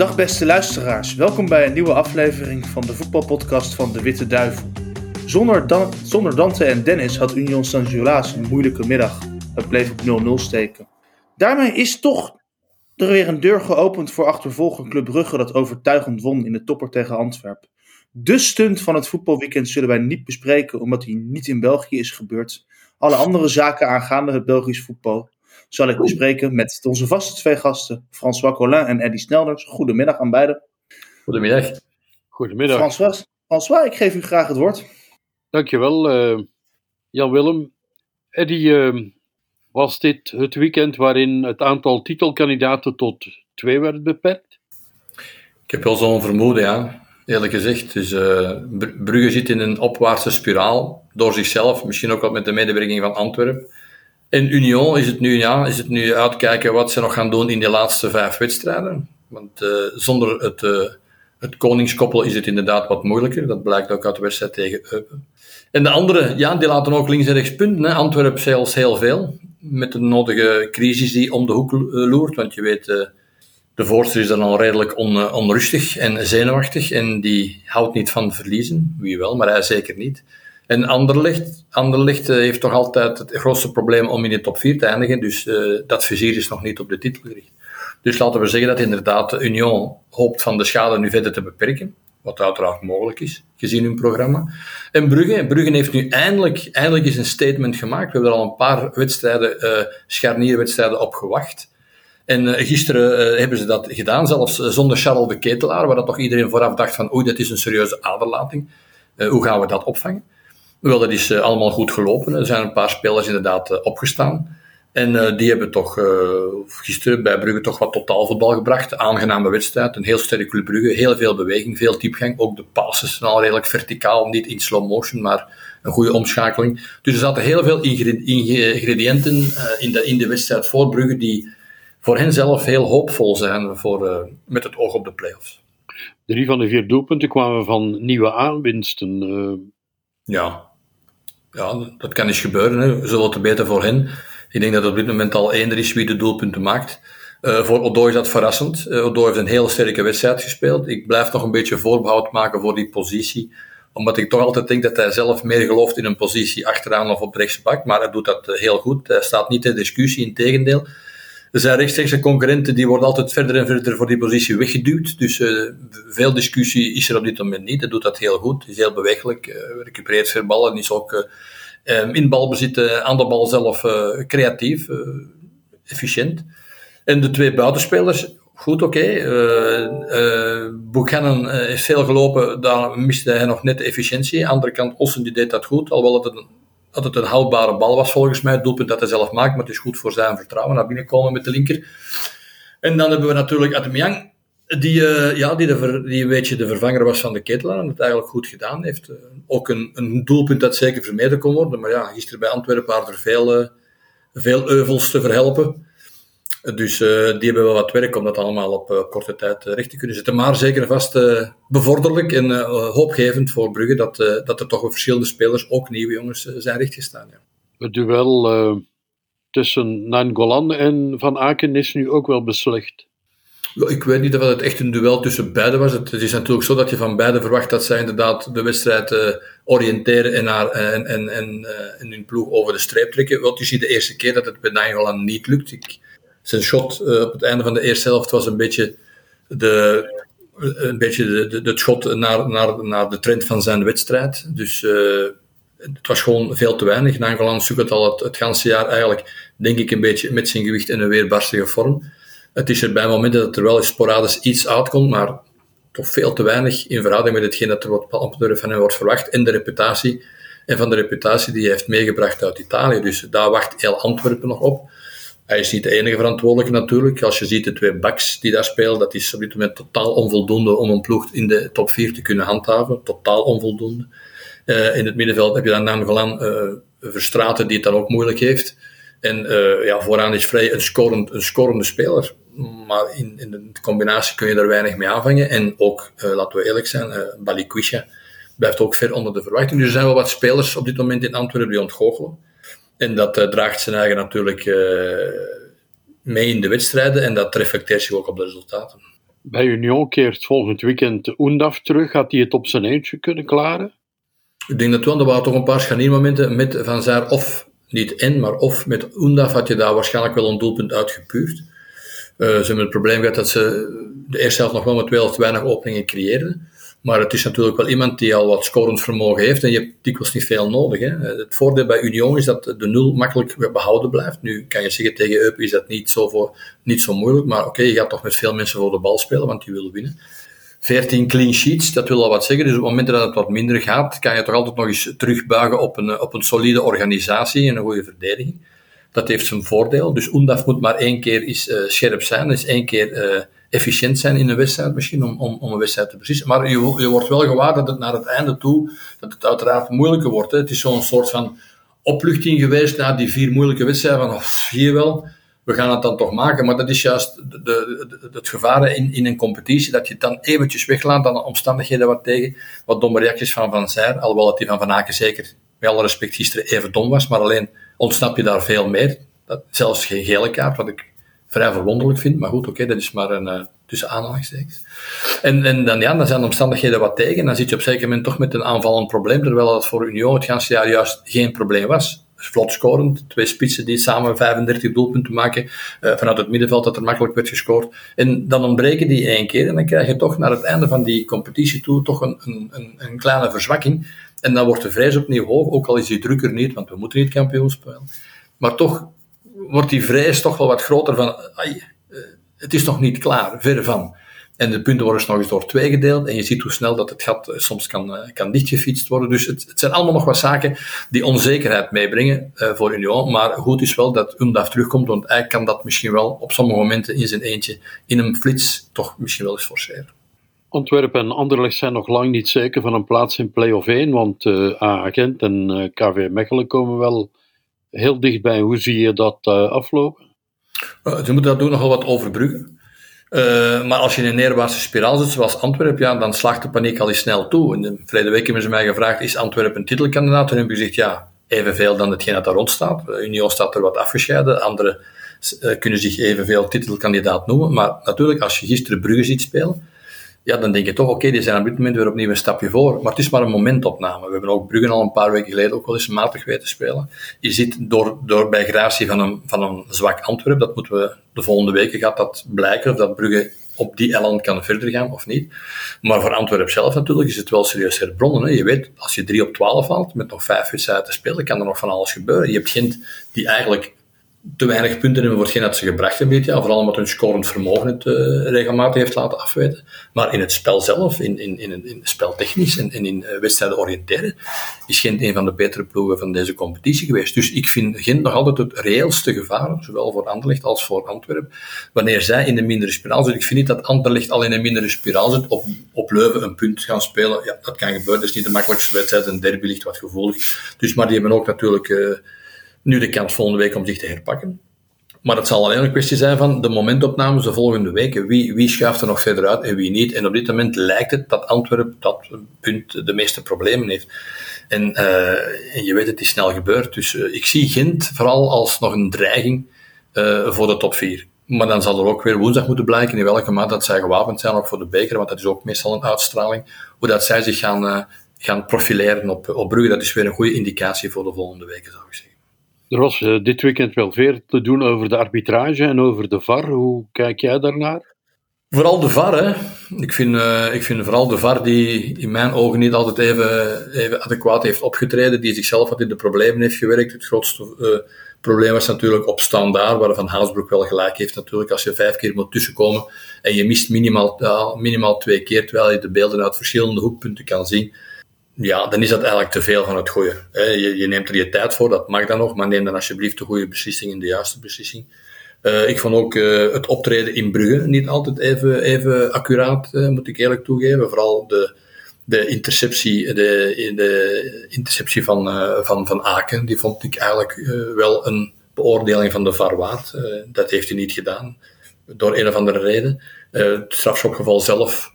Dag beste luisteraars, welkom bij een nieuwe aflevering van de voetbalpodcast van De Witte Duivel. Zonder, Dan- zonder Dante en Dennis had Union Saint-Gilloise een moeilijke middag. Het bleef op 0-0 steken. Daarmee is toch er weer een deur geopend voor achtervolger Club Brugge dat overtuigend won in de topper tegen Antwerpen. De stunt van het voetbalweekend zullen wij niet bespreken omdat die niet in België is gebeurd. Alle andere zaken aangaande het Belgisch voetbal zal ik bespreken met onze vaste twee gasten, François Collin en Eddy Snelders. Goedemiddag aan beiden. Goedemiddag. Goedemiddag. François, François, ik geef u graag het woord. Dankjewel, eh Jan-Willem. Eddy, eh, was dit het weekend waarin het aantal titelkandidaten tot twee werd beperkt? Ik heb wel zo'n vermoeden, ja. Eerlijk gezegd. Dus eh, Br- Brugge zit in een opwaartse spiraal. Door zichzelf, misschien ook wat met de medewerking van Antwerpen. En Union is het nu, ja, is het nu uitkijken wat ze nog gaan doen in de laatste vijf wedstrijden. Want eh, zonder het, eh, het koningskoppel is het inderdaad wat moeilijker. Dat blijkt ook uit de wedstrijd tegen Eupen. En de anderen, ja, die laten ook links en rechts punten. Hè. Antwerpen zelfs heel veel. Met de nodige crisis die om de hoek eh, loert. Want je weet, eh, de voorster is dan al redelijk on, onrustig en zenuwachtig. En die houdt niet van verliezen. Wie wel, maar hij zeker niet. En Anderlecht, Anderlecht eh, heeft toch altijd het grootste probleem om in de top 4 te eindigen. Dus eh, dat vizier is nog niet op de titel gericht. Dus laten we zeggen dat inderdaad de Union hoopt van de schade nu verder te beperken. Wat uiteraard mogelijk is, gezien hun programma. En Brugge, Brugge heeft nu eindelijk, eindelijk eens een statement gemaakt. We hebben er al een paar wedstrijden, eh scharnierwedstrijden op gewacht. En gisteren hebben ze dat gedaan, zelfs zonder Charles de Ketelaar, waar dat toch iedereen vooraf dacht van oei, dat is een serieuze aderlating. Hoe gaan we dat opvangen? Wel, dat is allemaal goed gelopen. Er zijn een paar spelers inderdaad eh, opgestaan. En eh, die hebben toch eh, gisteren bij Brugge toch wat totaalvoetbal gebracht. Aangename wedstrijd, een heel sterke Club Brugge, heel veel beweging, veel diepgang. Ook de passes zijn al redelijk verticaal, niet in slow motion, maar een goede omschakeling. Dus er zaten heel veel ingre- ingrediënten in, de, in de wedstrijd voor Brugge die voor hen zelf heel hoopvol zijn voor, met het oog op de play-offs. Drie van de vier doelpunten kwamen van nieuwe aanwinsten. Ja. Ja, dat kan eens gebeuren. Hè. Zoveel te beter voor hen. Ik denk dat op dit moment al één er is wie de doelpunten maakt. Eh, voor Odoi is dat verrassend. Uh, heeft een heel sterke wedstrijd gespeeld. Ik blijf nog een beetje voorbehoud maken voor die positie. Omdat ik toch altijd denk dat hij zelf meer gelooft in een positie achteraan of op rechtsbak. Maar hij doet dat eh, heel goed. Hij staat niet ter discussie, in tegendeel. Er zijn rechtstreekse concurrenten die worden altijd verder en verder voor die positie weggeduwd. Dus uh, veel discussie is er op dit moment niet. Hij doet dat heel goed. Is heel bewegelijk. Uh, recupereert veel ballen. Is ook uh, in balbezit uh, aan de bal zelf uh, creatief, efficiënt. En de twee buitenspelers, goed oké. Okay. Buchanan heeft veel gelopen. Daar miste hij nog net de efficiëntie. Aan de andere kant, Ossen die deed dat goed. Alhoewel het een dat het een houdbare bal was volgens mij. Het doelpunt dat hij zelf maakt, maar het is goed voor zijn vertrouwen naar binnen komen met de linker. En dan hebben we natuurlijk Ademyang, die, uh, ja, die, de die een beetje de vervanger was van de Ketelaar en het eigenlijk goed gedaan heeft. Uh, ook een, een, doelpunt dat zeker vermeden kon worden, maar ja, gisteren bij Antwerpen waren er veel, uh, veel euvels te verhelpen. Dus uh, die hebben wel wat werk om dat allemaal op uh, korte tijd uh, recht te kunnen zetten. Maar zeker vast bevorderlijk en hoopgevend voor Brugge dat, dat er toch verschillende spelers, ook nieuwe jongens, zijn rechtgestaan. Ja. Het duel tussen Nangolan en Van Aken is nu ook wel beslecht. Ik weet niet of het echt een duel tussen beiden was. Het is natuurlijk zo dat je van beiden verwacht dat zij inderdaad de wedstrijd oriënteren en, naar, en, en, en, en hun ploeg over de streep trekken. Want je ziet de eerste keer dat het bij Nangolan niet lukt. Ik, zijn shot uh, op het einde van de eerste helft was een beetje de, een beetje de, de, de schot naar, naar, naar de trend van zijn wedstrijd. Dus uh, het was gewoon veel te weinig. Nangolan zoekt het al het, het ganse jaar eigenlijk, denk ik, een beetje met zijn gewicht in een weerbarstige vorm. Het is er bij momenten dat er wel eens sporadisch iets uitkomt, maar toch veel te weinig in verhouding met hetgeen dat er op van hem wordt verwacht en de reputatie. En van de reputatie die hij heeft meegebracht uit Italië. Dus daar wacht heel Antwerpen nog op. Hij is niet de enige verantwoordelijke natuurlijk. Als je ziet de twee backs die daar spelen, dat is op dit moment totaal onvoldoende om een ploeg in de top 4 te kunnen handhaven. Totaal onvoldoende. Uh, in het middenveld heb je dan Nainggolan uh, Verstraten die het dan ook moeilijk heeft. En uh, ja, vooraan is Vrij een, een scorende speler. Maar in, in de combinatie kun je er weinig mee aanvangen. En ook, laten we eerlijk zijn, uh, Balikwisha blijft ook ver onder de verwachting. Dus er zijn wel wat spelers op dit moment in Antwerpen die ontgoochelen. En dat uh, draagt zijn eigen natuurlijk uh, mee in de wedstrijden en dat reflecteert zich ook op de resultaten. Bij Union keert volgend weekend Oendaf terug. Gaat hij het op zijn eentje kunnen klaren? Ik denk dat wel. Er waren toch een paar scharniermomenten met Van Zaar of niet en, maar of met Oendaf had je daar waarschijnlijk wel een doelpunt uitgepuurd. Uh, ze hebben het probleem gehad dat ze de eerste helft nog wel met wel weinig openingen creëerden. Maar het is natuurlijk wel iemand die al wat scorend vermogen heeft en je hebt dikwijls niet veel nodig. Hè. Het voordeel bij Union is dat de nul makkelijk behouden blijft. Nu kan je zeggen tegen Eup is dat niet zo, voor, niet zo moeilijk, maar oké, je gaat toch met veel mensen voor de bal spelen, want die willen winnen. 14 clean sheets, dat wil al wat zeggen. Dus op het moment dat het wat minder gaat, kan je toch altijd nog eens terugbuigen op een, op een solide organisatie en een goede verdediging. Dat heeft zijn voordeel. Dus Undaf moet maar één keer eens, uh, scherp zijn, dus één keer uh, efficiënt zijn in een wedstrijd misschien, om, om, om een wedstrijd te beslissen. Maar je, je wordt wel gewaar dat het naar het einde toe, dat het uiteraard moeilijker wordt. Hè. Het is zo'n soort van opluchting geweest na die vier moeilijke wedstrijden, van oh, je wel, we gaan het dan toch maken. Maar dat is juist de, het gevaar in, in een competitie, dat je het dan eventjes weglaat aan de omstandigheden wat tegen. Wat domme reacties van Van Zijr, alhoewel dat die van Van Aken zeker, met alle respect, gisteren even dom was, maar alleen ontsnap je daar veel meer. Dat, zelfs geen gele kaart, wat ik vrij verwonderlijk vind. Maar goed, oké, dat is maar een uh, tussen aanhalingstekens. En, en dan, ja, dan zijn de omstandigheden wat tegen. Dan zit je op zeker moment toch met een aanvallend probleem, terwijl dat voor Union het ganse jaar juist geen probleem was. Vlot scorend, twee spitsen die samen 35 doelpunten maken uh, vanuit het middenveld, dat er makkelijk werd gescoord. En dan ontbreken die één keer en dan krijg je toch naar het einde van die competitie toe toch een, een, een kleine verzwakking. En dan wordt de vrees opnieuw hoog, ook al is die drukker niet, want we moeten niet kampioen spelen. Maar toch wordt die vrees toch wel wat groter van, ai, eh, het is nog niet klaar, verre van. En de punten worden nog eens door twee gedeeld. En je ziet hoe snel dat het gat eh, soms kan, uh, kan dichtgefietst worden. Dus het, het, zijn allemaal nog wat zaken die onzekerheid meebrengen uh, voor Union. Maar goed is wel dat Undaf terugkomt. Want hij kan dat misschien wel op sommige momenten in zijn eentje in een flits toch misschien wel eens forceren. Antwerpen en Anderlecht zijn nog lang niet zeker van een plaats in play-off 1. Want uh, Agent en KV Mechelen komen wel heel dichtbij. Hoe zie je dat uh, aflopen? Uh, ze moeten dat doen nogal wat overbruggen. Uh, maar als je in een neerwaartse spiraal zit, zoals Antwerpen, ja, dan slaagt de paniek al eens snel toe. In de verleden week hebben ze mij gevraagd, is Antwerpen een titelkandidaat? Heb ik gezegd, ja, evenveel dan hetgeen dat daar rond staat. Union staat er wat afgescheiden, anderen kunnen zich evenveel titelkandidaat noemen. Maar natuurlijk, als je gisteren Brugge ziet spelen, ja, dan denk je toch, oké, die zijn op dit moment weer opnieuw een stapje voor. Maar het is maar een momentopname. We hebben ook Bruggen al een paar weken geleden ook wel eens matig weten spelen. Je ziet door, door bij gratie van een, van een zwak Antwerp, dat moeten we de volgende weken gaat dat blijken, of dat Brugge op die elan kan verder gaan of niet. Maar voor Antwerpen zelf natuurlijk is het wel serieus herbronnen. Hè. Je weet, als je 3 op 12 haalt, met nog vijf wedstrijden te spelen, kan er nog van alles gebeuren. Je hebt Gent die eigenlijk te weinig punten hebben voor hetgeen dat ze gebracht hebben. Vooral omdat hun scorend vermogen het uh, regelmatig heeft laten afweten. Maar in het spel zelf, in, in, in, in speltechnisch en, in uh, wedstrijden oriënteren, is Gent een van de betere ploegen van deze competitie geweest. Dus ik vind Gent nog altijd het reëelste gevaar, zowel voor Anderlecht als voor Antwerpen, wanneer zij in de mindere spiraal zitten. Ik vind niet dat Anderlecht al in een mindere spiraal zit, op, op Leuven een punt gaan spelen. Ja, dat kan gebeuren, dat is niet de makkelijkste wedstrijd, een derby ligt wat gevoelig. Dus, maar die hebben ook natuurlijk... Uh, nu de kans volgende week om zich te herpakken. Maar het zal alleen een kwestie zijn van de momentopnames de volgende weken. Wie, wie schuift er nog verder uit en wie niet? En op dit moment lijkt het dat Antwerpen dat punt de meeste problemen heeft. En, uh, en je weet, het is snel gebeurd. Dus uh, ik zie Gent vooral als nog een dreiging uh, voor de top 4. Maar dan zal er ook weer woensdag moeten blijken in welke mate dat zij gewapend zijn, ook voor de beker, want dat is ook meestal een uitstraling. Hoe dat zij zich gaan, gaan profileren op, op Brugge, dat is weer een goede indicatie voor de volgende weken, zou ik zeggen. Er was uh, dit weekend wel veel te doen over de arbitrage en over de VAR. Hoe kijk jij daarnaar? Vooral de VAR, hè. Ik vind, uh, ik vind vooral de VAR die in mijn ogen niet altijd even, even adequaat heeft opgetreden, die zichzelf wat in de problemen heeft gewerkt. Het grootste uh, probleem was natuurlijk op standaard, waarvan Haasbroek wel gelijk heeft natuurlijk. Als je vijf keer moet tussenkomen en je mist minimaal, minimaal twee keer, terwijl je de beelden uit verschillende hoekpunten kan zien, ja, dan is dat eigenlijk te veel van het goede. Je, je, neemt er je tijd voor, dat mag dan nog, maar neem dan alsjeblieft de goede beslissing in de juiste beslissing. Uh, ik vond ook uh, het optreden in Brugge niet altijd even, even accuraat, uh, moet ik eerlijk toegeven. Vooral de, de interceptie, de, de interceptie van, van, van Aken, die vond ik eigenlijk wel een beoordeling van de VAR waard. dat heeft hij niet gedaan, door een of andere reden. het strafschopgeval zelf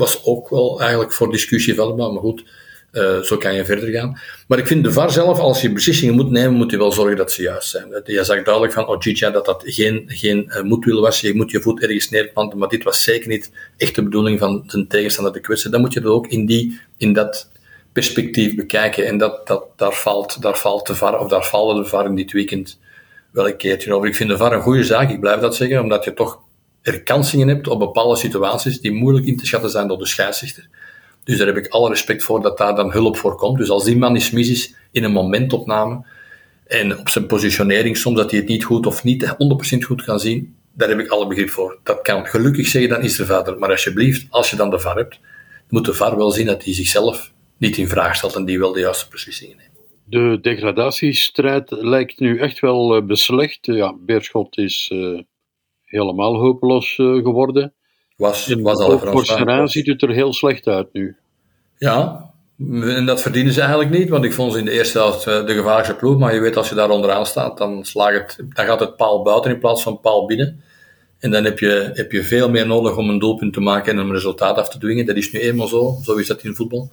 was ook wel eigenlijk voor discussie vatbaar, maar goed. Uh, zo kan je verder gaan. Maar ik vind de VAR zelf, als je beslissingen moet nemen, moet je wel zorgen dat ze juist zijn. Je zag duidelijk van Ojija dat dat geen, geen uh, moedwil was. Je moet je voet ergens neerplanten, maar dit was zeker niet echt de bedoeling van de tegenstander te kwetsen. Dan moet je dat ook in, die, in dat perspectief bekijken. En dat, dat, daar, valt, daar valt de VAR, of daar vallen de VAR in dit weekend wel een keertje over. Ik vind de VAR een goede zaak, ik blijf dat zeggen, omdat je toch er kansingen hebt op bepaalde situaties die moeilijk in te schatten zijn door de scheidsrechter. Dus daar heb ik alle respect voor dat daar dan hulp voor komt. Dus als die man is mis is in een momentopname en op zijn positionering soms dat hij het niet goed of niet 100% goed kan zien, daar heb ik alle begrip voor. Dat kan gelukkig zeggen, dan is er vader. Maar alsjeblieft, als je dan de VAR hebt, moet de VAR wel zien dat hij zichzelf niet in vraag stelt en die wel de juiste beslissingen neemt. De degradatiestrijd lijkt nu echt wel uh, beslecht. Ja, Beerschot is uh, helemaal hopeloos uh, geworden. Was, was al Voor ziet het er heel slecht uit nu. Ja, en dat verdienen ze eigenlijk niet, want ik vond ze in de eerste helft de gevaarlijkste ploeg. Maar je weet, als je daar onderaan staat, dan, slaagt het, dan gaat het paal buiten in plaats van paal binnen. En dan heb je, heb je veel meer nodig om een doelpunt te maken en een resultaat af te dwingen. Dat is nu eenmaal zo, zo is dat in voetbal.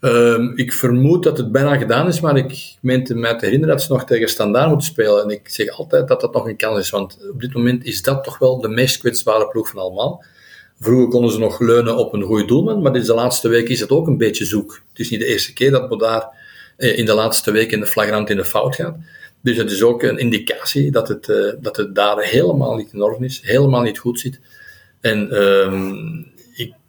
Um, ik vermoed dat het bijna gedaan is, maar ik meente mij te herinneren dat ze nog tegen Standaard moeten spelen. En ik zeg altijd dat dat nog een kans is, want op dit moment is dat toch wel de meest kwetsbare ploeg van allemaal. Vroeger konden ze nog leunen op een goede doelman, maar deze laatste week is het ook een beetje zoek. Het is niet de eerste keer dat we daar eh, in de laatste week in de flagrant in de fout gaat. Dus het is ook een indicatie dat het, uh, dat het daar helemaal niet in orde is, helemaal niet goed zit. En ik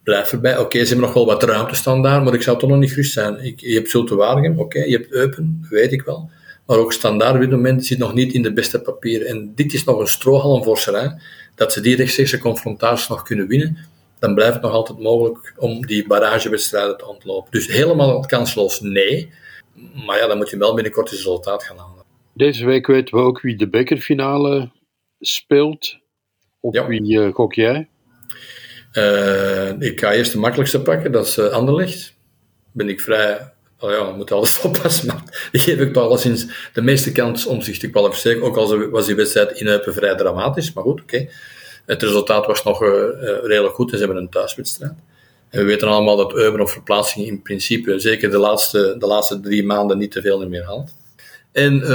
blijf erbij. Oké, okay, ze hebben nog wel wat ruimte staan daar, maar ik zou toch nog niet gerust zijn. Ik, je hebt Zulte Waregem, oké, okay, je hebt Eupen, weet ik wel. Maar ook Standaard op dit moment zit nog niet in de beste papieren. En dit is nog een strohalm voor Serijn dat ze die rechtstreekse confrontaties nog kunnen winnen, dan blijft het nog altijd mogelijk om die barragewedstrijden te ontlopen. Dus helemaal kansloos nee. Maar ja, dan moet je wel binnenkort het resultaat gaan halen. Deze week weten we ook wie de bekerfinale speelt. Op ja. wie uh, gok jij? Uh, ik ga eerst de makkelijkste pakken, dat is uh, Anderlecht. Ben ik vrij Oh ja, moet alles oppassen, maar die geef ik alleszins de meeste kans om zich te kwalificeren. Ook al was die wedstrijd in Eupen vrij dramatisch, maar goed, oké. Het resultaat was nog uh, redelijk goed ze hebben een thuiswedstrijd. En we weten allemaal dat Eupen op verplaatsing in principe, zeker de laatste, de laatste drie maanden, niet te veel meer haalt. En uh,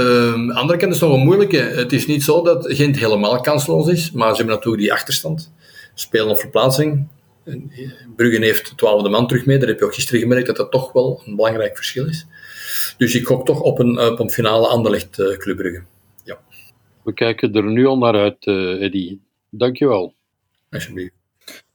de andere kant is nog een moeilijke. Het is niet zo dat Gent helemaal kansloos is, maar ze hebben natuurlijk die achterstand. Spelen op verplaatsing. Bruggen heeft de twaalfde man terug mee. Daar heb je ook gisteren gemerkt dat dat toch wel een belangrijk verschil is. Dus ik gok toch op een, op een finale Anderlecht uh, Club Brugge. Ja. We kijken er nu al naar uit, uh, Eddy. Dankjewel. Alsjeblieft.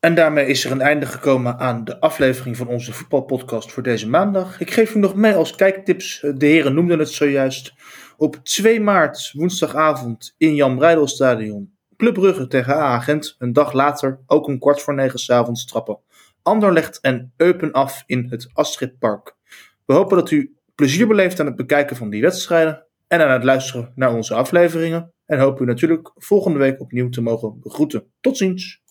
En daarmee is er een einde gekomen aan de aflevering van onze voetbalpodcast voor deze maandag. Ik geef u nog mee als kijktips. De heren noemden het zojuist. Op 2 maart, woensdagavond, in Jan Breidelstadion Club Brugge tegen A-agent. Een dag later, ook om kwart voor negen s'avonds, trappen Anderlecht en Eupen af in het Astridpark. We hopen dat u plezier beleeft aan het bekijken van die wedstrijden en aan het luisteren naar onze afleveringen. En hopen u natuurlijk volgende week opnieuw te mogen begroeten. Tot ziens!